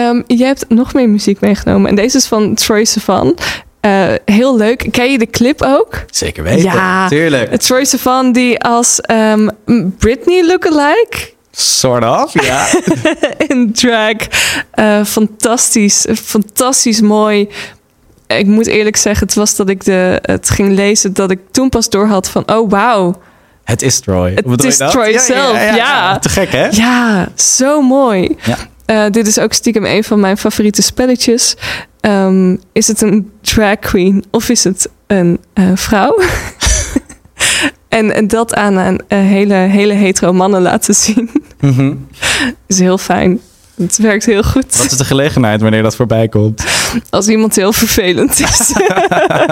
Um, je hebt nog meer muziek meegenomen. En deze is van Troy Sivan. Uh, heel leuk. Ken je de clip ook? Zeker weten. Ja, tuurlijk. Troy Sivan die als um, Britney lookalike... Sort of, ja. in drag. Uh, fantastisch. Fantastisch mooi. Ik moet eerlijk zeggen, het was dat ik de, het ging lezen... dat ik toen pas doorhad van... oh, wauw. Het is Troy. Het is Troy zelf, ja, ja, ja, Te gek, hè? Ja, zo mooi. Eh, dit is ook stiekem een van mijn favoriete spelletjes. Ehm, is het een drag queen of is het een eh, vrouw? en, en dat aan een eh, hele, hele hetero mannen laten zien. Mhm. is heel fijn. Het werkt heel goed. Wat is de gelegenheid wanneer dat voorbij komt? Als iemand heel vervelend is.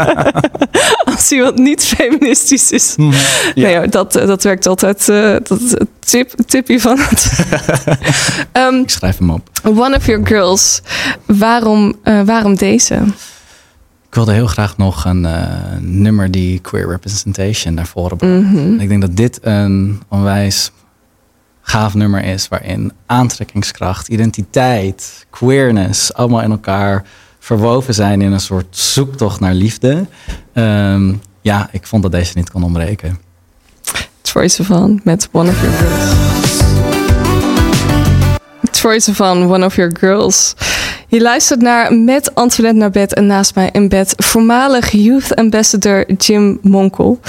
Als iemand niet feministisch is. Ja. Nee dat, dat werkt altijd. eh, dat is het tip, tipje van het. Ehm, Ik schrijf hem op. one of your girls. Waarom, eh, waarom deze? Ik wilde heel graag nog een eh, nummer die queer representation naar voren brengt. Mhm. Ik denk dat dit een onwijs gaaf nummer is waarin aantrekkingskracht, identiteit, queerness allemaal in elkaar verwoven zijn in een soort zoektocht naar liefde. Ehm, ja, ik vond dat deze niet kon ontbreken. Troy Sivan met One of Your Girls. Troy Sivan, One of Your Girls. Je luistert naar Met Antoinette naar bed en naast mij in bed voormalig Youth Ambassador Jim Monkel.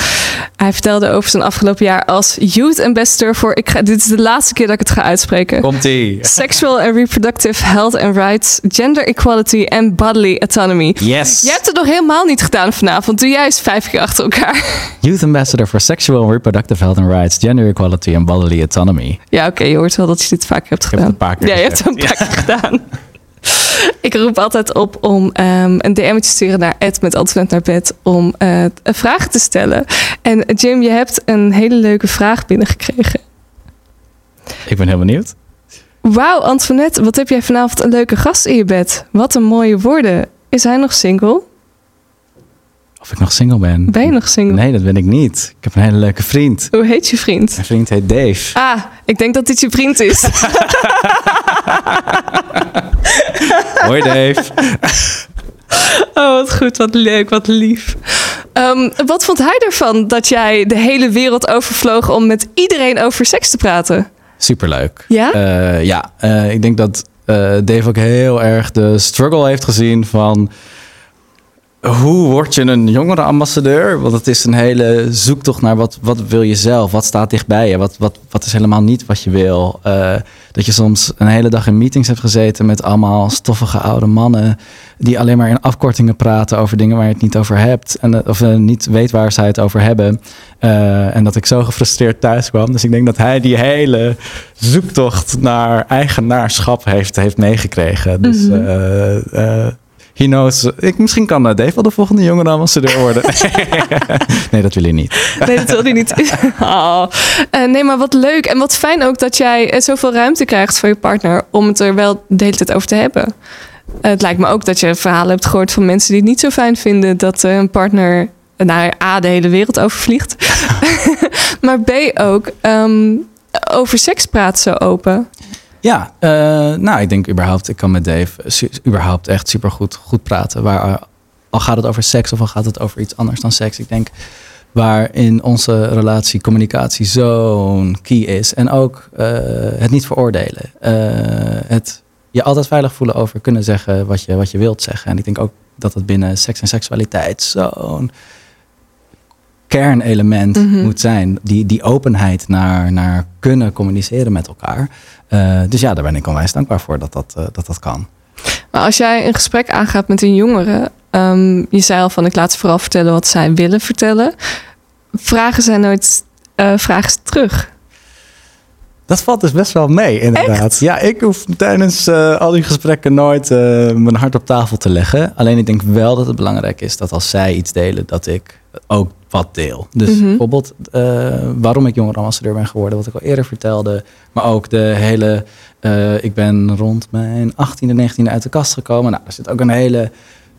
Hij vertelde over zijn afgelopen jaar als Youth Ambassador voor, ik ga, dit is de laatste keer dat ik het ga uitspreken. Komt-ie! Sexual and Reproductive Health and Rights, Gender Equality and Bodily Autonomy. Yes! Jij hebt het nog helemaal niet gedaan vanavond. Doe jij eens vijf keer achter elkaar. Youth Ambassador for Sexual and Reproductive Health and Rights, Gender Equality and Bodily Autonomy. Ja, oké, je hoort wel dat je dit vaker hebt heb gedaan. het een paar keer Ja, je hebt het een paar keer gedaan. Ik roep altijd op om ehm, een DM te sturen naar Ed met Antoinette naar bed om een vraag te stellen. En Jim, je hebt een hele leuke vraag binnengekregen. Ik ben heel benieuwd. Wauw, Antoinette, wat heb jij vanavond een leuke gast in je bed? Wat een mooie woorden. Is hij nog single? Of ik nog single ben? Ben je nog single? Nee, dat ben ik niet. Ik heb een hele leuke vriend. Hoe heet je vriend? Mijn vriend heet Dave. Ah, ik denk dat dit je vriend is. Hoi Dave. Oh, wat goed, wat leuk, wat lief. Ehm, wat vond hij ervan dat jij de hele wereld overvloog om met iedereen over seks te praten? Superleuk. Ja? Eh, ja, eh, ik denk dat eh, Dave ook heel erg de struggle heeft gezien van hoe word je een jongerenambassadeur? Want het is een hele zoektocht naar wat, wat wil je zelf? Wat staat dichtbij je? Wat, wat, wat is helemaal niet wat je wil? Eh, dat je soms een hele dag in meetings hebt gezeten met allemaal stoffige oude mannen die alleen maar in afkortingen praten over dingen waar je het niet over hebt. En, eh, of eh, niet weet waar zij het over hebben. En dat ik zo gefrustreerd thuis kwam. Dus ik denk dat hij die hele zoektocht naar eigenaarschap heeft, heeft meegekregen. Dus Mhm. He knows. Ik, misschien kan eh, Dave wel de volgende jongerenambassadeur worden. nee, dat wil je niet. Nee, dat wil hij niet. Oh. Nee, maar wat leuk. En wat fijn ook dat jij eh, zoveel ruimte krijgt voor je partner om het er wel de hele tijd over te hebben. Eh, het lijkt me ook dat je verhalen hebt gehoord van mensen die het niet zo fijn vinden dat een partner nou, A, de hele wereld overvliegt. maar B ook ehm, over seks praat zo open. Ja, eh, nou, ik denk überhaupt, ik kan met Dave überhaupt echt supergoed goed praten. Waar, eh, al gaat het over seks of al gaat het over iets anders dan seks. Ik denk waar in onze relatie communicatie zo'n key is. En ook eh, het niet veroordelen. Het je altijd veilig voelen over kunnen zeggen wat je, wat je wilt zeggen. En ik denk ook dat het binnen seks en seksualiteit zo'n kernelement Mhm. moet zijn. Die, die openheid naar, naar kunnen communiceren met elkaar. Eh, dus ja, daar ben ik onwijs dankbaar voor dat dat, eh, dat, dat kan. Maar als jij een gesprek aangaat met een jongere, ehm, je zei al van ik laat ze vooral vertellen wat zij willen vertellen. Vragen zij nooit eh, vragen ze terug? Dat valt dus best wel mee, inderdaad. Ja, ik hoef tijdens eh, al die gesprekken nooit eh, mijn hart op tafel te leggen. Alleen ik denk wel dat het belangrijk is dat als zij iets delen, dat ik ook wat deel. Dus Mhm. bijvoorbeeld eh, waarom ik jongerenambassadeur ben geworden, wat ik al eerder vertelde. Maar ook de hele, ik ben rond mijn 18e, 19e uit de kast gekomen. Nou, er zit ook een hele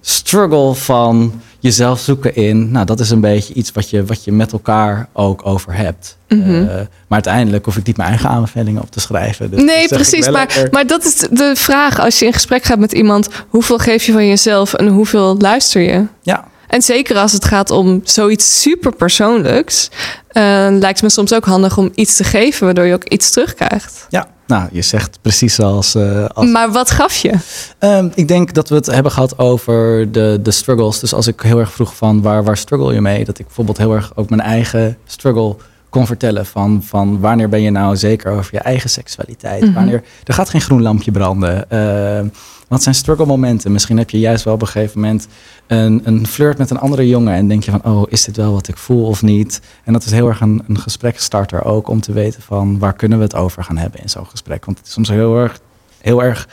struggle van jezelf zoeken in. Nou, dat is een beetje iets wat je, wat je met elkaar ook over hebt. Mhm. Eh, maar uiteindelijk hoef ik niet mijn eigen aanbevelingen op te schrijven. Dus nee, precies. Maar, lekker. maar dat is de vraag als je in gesprek gaat met iemand. Hoeveel geef je van jezelf en hoeveel luister je? Ja, En zeker als het gaat om zoiets super persoonlijks, eh, lijkt het me soms ook handig om iets te geven, waardoor je ook iets terugkrijgt. ja. Nou, je zegt precies als... eh, als Maar wat gaf je? Ehm, ik denk dat we het hebben gehad over de, de struggles. Dus als ik heel erg vroeg van waar, waar struggle je mee? Dat ik bijvoorbeeld heel erg ook mijn eigen struggle kon vertellen van, van wanneer ben je nou zeker over je eigen seksualiteit. Mhm. Wanneer, er gaat geen groen lampje branden. Eh, wat zijn struggle momenten? Misschien heb je juist wel op een gegeven moment een, een flirt met een andere jongen en denk je van, oh, is dit wel wat ik voel of niet? En dat is heel erg een, een gesprekstarter ook om te weten van, waar kunnen we het over gaan hebben in zo'n gesprek? Want het is soms heel erg, heel erg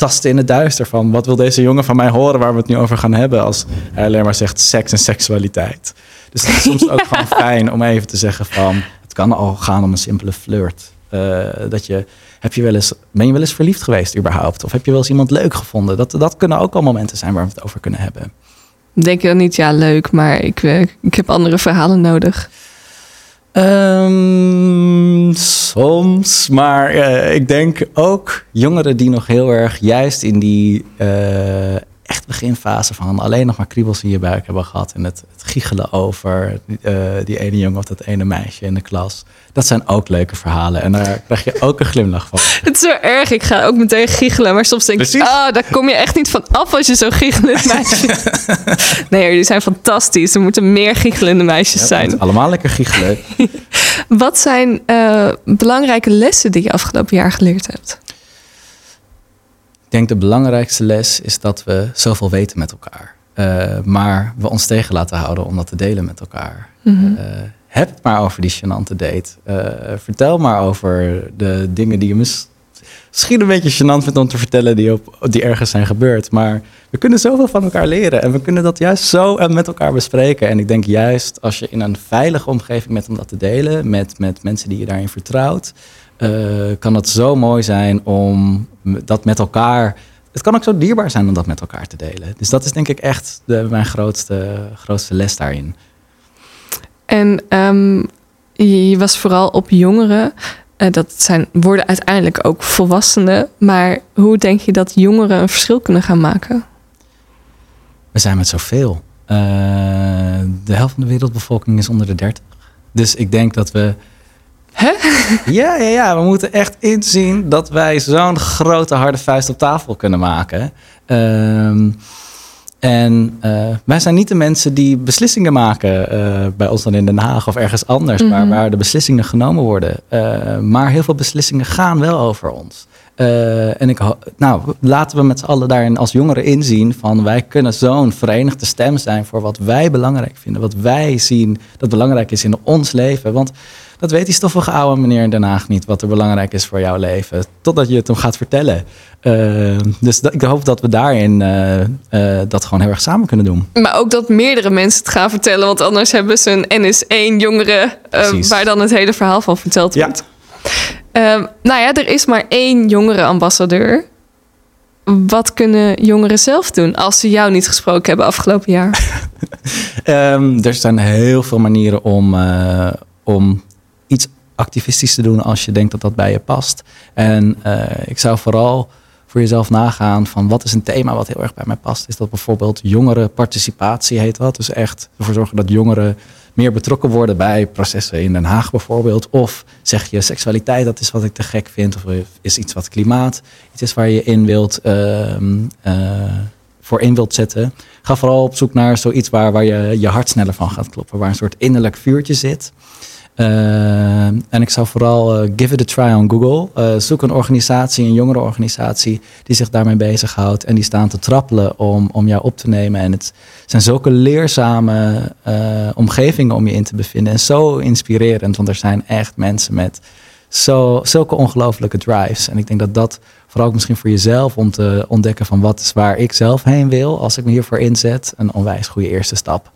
tasten in het duister van, wat wil deze jongen van mij horen waar we het nu over gaan hebben als hij alleen maar zegt seks en seksualiteit. Dus het is soms ook gewoon fijn om even te zeggen van, het kan al gaan om een simpele flirt. Eh, dat je, heb je wel eens, ben je wel eens verliefd geweest überhaupt? Of heb je wel eens iemand leuk gevonden? Dat, dat kunnen ook al momenten zijn waar we het over kunnen hebben. Denk je dan niet, ja, leuk, maar ik, eh, ik heb andere verhalen nodig. Ehm, soms, maar eh, ik denk ook jongeren die nog heel erg juist in die eh, beginfase van alleen nog maar kriebels in je buik hebben gehad en het, het giechelen over eh, die ene jongen of dat ene meisje in de klas. Dat zijn ook leuke verhalen en daar krijg je ook een glimlach van. Het is zo erg, ik ga ook meteen giechelen. Maar soms denk ik, ah, daar kom je echt niet van af als je zo giechelend meisje Nee, jullie zijn fantastisch. Er moeten meer giechelende meisjes Ja, zijn. allemaal lekker giechelen. Wat zijn eh, belangrijke lessen die je afgelopen jaar geleerd hebt? Ik denk de belangrijkste les is dat we zoveel weten met elkaar. Eh, maar we ons tegen laten houden om dat te delen met elkaar. Mhm. Eh, heb het maar over die gênante date. Eh, vertel maar over de dingen die je mis- misschien een beetje gênant vindt om te vertellen... Die, op, die ergens zijn gebeurd. Maar we kunnen zoveel van elkaar leren. En we kunnen dat juist zo met elkaar bespreken. En ik denk juist als je in een veilige omgeving bent om dat te delen... met, met mensen die je daarin vertrouwt... eh, kan het zo mooi zijn om dat met elkaar... Het kan ook zo dierbaar zijn om dat met elkaar te delen. Dus dat is denk ik echt de, mijn grootste, grootste les daarin. En ehm, je, je was vooral op jongeren. Eh, dat zijn, worden uiteindelijk ook volwassenen. Maar hoe denk je dat jongeren een verschil kunnen gaan maken? We zijn met zoveel. Eh, de helft van de wereldbevolking is onder de 30. Dus ik denk dat we. Ja, ja, ja. We moeten echt inzien dat wij zo'n grote harde vuist op tafel kunnen maken. Ehm, en eh, wij zijn niet de mensen die beslissingen maken eh, bij ons dan in Den Haag of ergens anders, waar, Mhm. waar de beslissingen genomen worden. Eh, maar heel veel beslissingen gaan wel over ons. En ik, nou, laten we met z'n allen daarin als jongeren inzien van wij kunnen zo'n verenigde stem zijn voor wat wij belangrijk vinden, wat wij zien dat belangrijk is in ons leven. Want dat weet die stoffige oude meneer in Den Haag niet, wat er belangrijk is voor jouw leven, totdat je het hem gaat vertellen. Eh, dus dat- ik hoop dat we daarin eh, eh, dat gewoon heel erg samen kunnen doen. Maar ook dat meerdere mensen het gaan vertellen. Want anders hebben ze een NS1 jongeren eh, Precies. waar dan het hele verhaal van verteld Ja. wordt. Ehm, nou ja, er is maar één jongerenambassadeur. Wat kunnen jongeren zelf doen als ze jou niet gesproken hebben afgelopen jaar? Ehm, er zijn heel veel manieren om, om iets activistisch te doen als je denkt dat dat bij je past. En eh, ik zou vooral voor jezelf nagaan van wat is een thema wat heel erg bij mij past. Is dat bijvoorbeeld jongerenparticipatie heet dat. Dus echt ervoor zorgen dat jongeren meer betrokken worden bij processen in Den Haag bijvoorbeeld. Of zeg je seksualiteit, dat is wat ik te gek vind. Of is iets wat klimaat, iets is waar je in wilt, ehm, eh, voor in wilt zetten. Ga vooral op zoek naar zoiets waar, waar je je hart sneller van gaat kloppen. Waar een soort innerlijk vuurtje zit. Eh, en ik zou vooral eh, give it a try on Google. Eh, zoek een organisatie, een jongerenorganisatie die zich daarmee bezighoudt. En die staan te trappelen om, om jou op te nemen. En het zijn zulke leerzame omgevingen om je in te bevinden. En zo inspirerend, want er zijn echt mensen met zo, zulke ongelofelijke drives. En ik denk dat dat vooral ook misschien voor jezelf om te ontdekken van wat is waar ik zelf heen wil als ik me hiervoor inzet. Een onwijs goede eerste stap.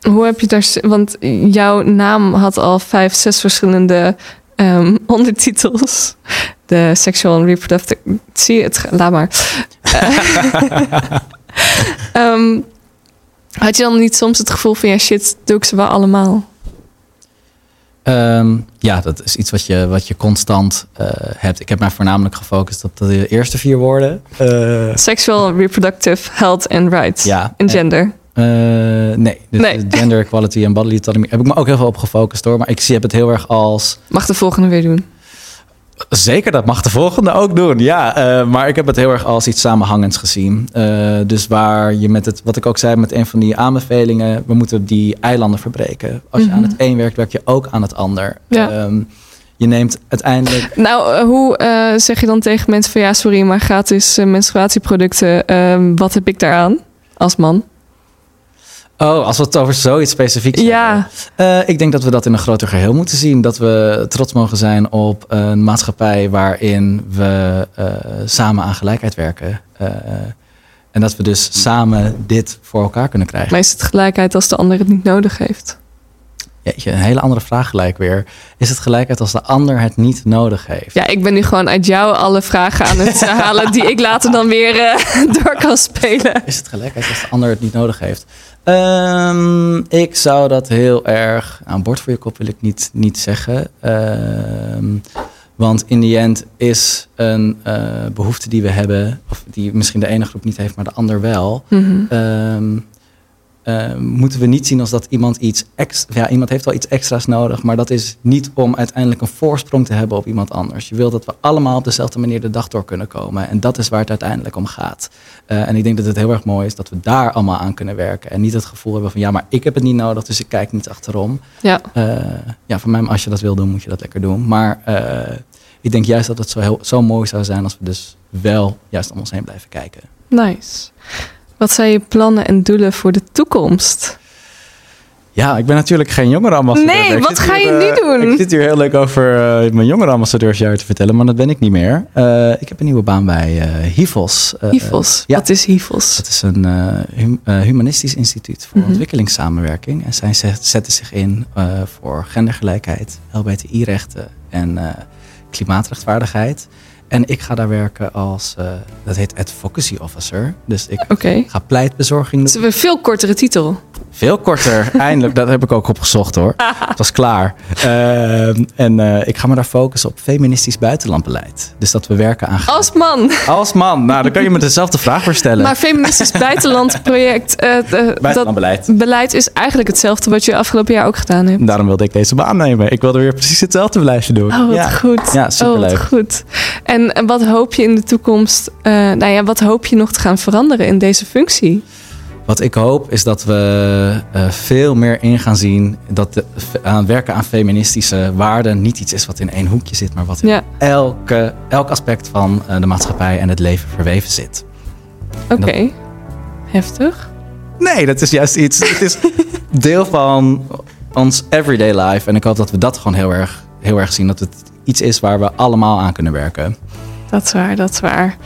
Hoe heb je daar... Want jouw naam had al vijf, zes verschillende ehm, ondertitels. De sexual and reproductive... Zie je het? Laat maar. Eh, Ehm, had je dan niet soms het gevoel van... Ja, shit, doe ik ze wel allemaal? Ehm, ja, dat is iets wat je, wat je constant eh, hebt. Ik heb mij voornamelijk gefocust op de eerste vier woorden. Eh, Sexual, reproductive, health and rights. ja. En gender. Eh, nee, dus Nee. gender equality en bodily autonomy heb ik me ook heel veel op gefocust hoor. Maar ik zie heb het heel erg als Mag de volgende weer doen. Zeker, dat mag de volgende ook doen. Ja, uh, maar ik heb het heel erg als iets samenhangends gezien. Uh, dus waar je met het, wat ik ook zei met een van die aanbevelingen, we moeten die eilanden verbreken. Als je mm -hmm. aan het een werkt, werk je ook aan het ander. Ja. Um, je neemt uiteindelijk. Nou, uh, hoe zeg je dan tegen mensen van ja, sorry, maar gratis menstruatieproducten, wat heb ik daaraan als man? Oh, als we het over zoiets specifiek ja. hebben. Uh, ik denk dat we dat in een groter geheel moeten zien. Dat we trots mogen zijn op een maatschappij waarin we uh, samen aan gelijkheid werken. Uh, en dat we dus samen dit voor elkaar kunnen krijgen. Maar is het gelijkheid als de ander het niet nodig heeft? Jeetje, een hele andere vraag gelijk weer. Is het gelijkheid als de ander het niet nodig heeft? Ja, ik ben nu gewoon uit jou alle vragen aan het halen die ik later dan weer door kan spelen. Is het gelijkheid als de ander het niet nodig heeft? Um, ik zou dat heel erg. Aan bord voor je kop wil ik niet, niet zeggen. Um, want in die end is een uh, behoefte die we hebben, of die misschien de ene groep niet heeft, maar de ander wel. Mhm. Mm -hmm. um, uh, moeten we niet zien als dat iemand iets extra. Ja, iemand heeft wel iets extra's nodig, maar dat is niet om uiteindelijk een voorsprong te hebben op iemand anders. Je wil dat we allemaal op dezelfde manier de dag door kunnen komen. En dat is waar het uiteindelijk om gaat. Uh, en ik denk dat het heel erg mooi is dat we daar allemaal aan kunnen werken. En niet het gevoel hebben van ja, maar ik heb het niet nodig, dus ik kijk niet achterom. Ja, uh, ja voor mij, als je dat wil doen, moet je dat lekker doen. Maar ik denk juist dat het zo, heel, zo mooi zou zijn als we dus wel juist om ons heen blijven kijken. Nice. Wat zijn je plannen en doelen voor de toekomst? Ja, ik ben natuurlijk geen jongerenambassadeur. Nee, ik wat ga hier, je nu uh, doen? Ik zit hier heel leuk over uh, mijn jongerenambassadeursjaar te vertellen, maar dat ben ik niet meer. Uh, ik heb een nieuwe baan bij HIVOS. HIVOS, ja. wat is HIVOS? Het is een hum humanistisch instituut voor Mhm. ontwikkelingssamenwerking. En zij zetten zich in voor gendergelijkheid, LBTI-rechten en klimaatrechtvaardigheid. En ik ga daar werken als, uh, dat heet advocacy officer. Dus ik okay. ga pleitbezorging doen. Dat is een veel kortere titel. Veel korter, eindelijk. Dat heb ik ook opgezocht hoor. Het was klaar. Uh, en uh, ik ga me daar focussen op feministisch buitenlandbeleid. Dus dat we werken aan... Als man. Als man. Nou, dan kan je me dezelfde vraag weer stellen. Maar feministisch buitenlandproject... buitenlandbeleid. Dat beleid is eigenlijk hetzelfde wat je afgelopen jaar ook gedaan hebt. Daarom wilde ik deze baan nemen. Ik wilde weer precies hetzelfde blijven doen. Oh, wat ja. goed. Ja, superleuk. Oh, wat goed. En, en wat hoop je in de toekomst... Uh, nou ja, wat hoop je nog te gaan veranderen in deze functie? Wat ik hoop is dat we uh, veel meer in gaan zien dat de, aan werken aan feministische waarden niet iets is wat in één hoekje zit, maar wat in ja. elke, elk aspect van uh, de maatschappij en het leven verweven zit. Oké, okay. dat... heftig. Nee, dat is juist iets. het is deel van ons everyday life. En ik hoop dat we dat gewoon heel erg, heel erg zien. Dat het iets is waar we allemaal aan kunnen werken. Dat is waar, dat is waar.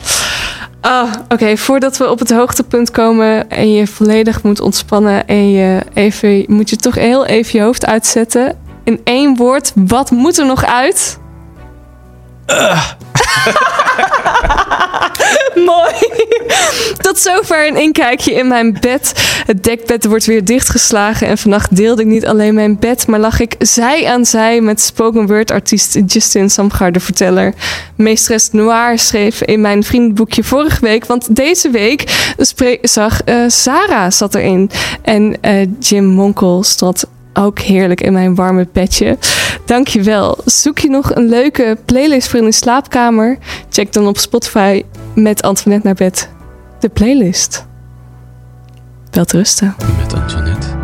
Oh, Oké, voordat we op het hoogtepunt komen en je volledig moet ontspannen en je even, moet je toch heel even je hoofd uitzetten. In één woord, wat moet er nog uit? Mooi. Tot zover een inkijkje in mijn bed. Het dekbed wordt weer dichtgeslagen en vannacht deelde ik niet alleen mijn bed, maar lag ik zij aan zij met spoken word artiest Justin Samgaard, de verteller. Meesteres Noir schreef in mijn vriendenboekje vorige week, want deze week zag uh, Sarah zat erin en uh, Jim Monkel stond ook heerlijk in mijn warme bedje. Dankjewel. Zoek je nog een leuke playlist voor in de slaapkamer? Check dan op Spotify met Antoinette naar bed. De playlist. Wel rusten. Met Antoinette.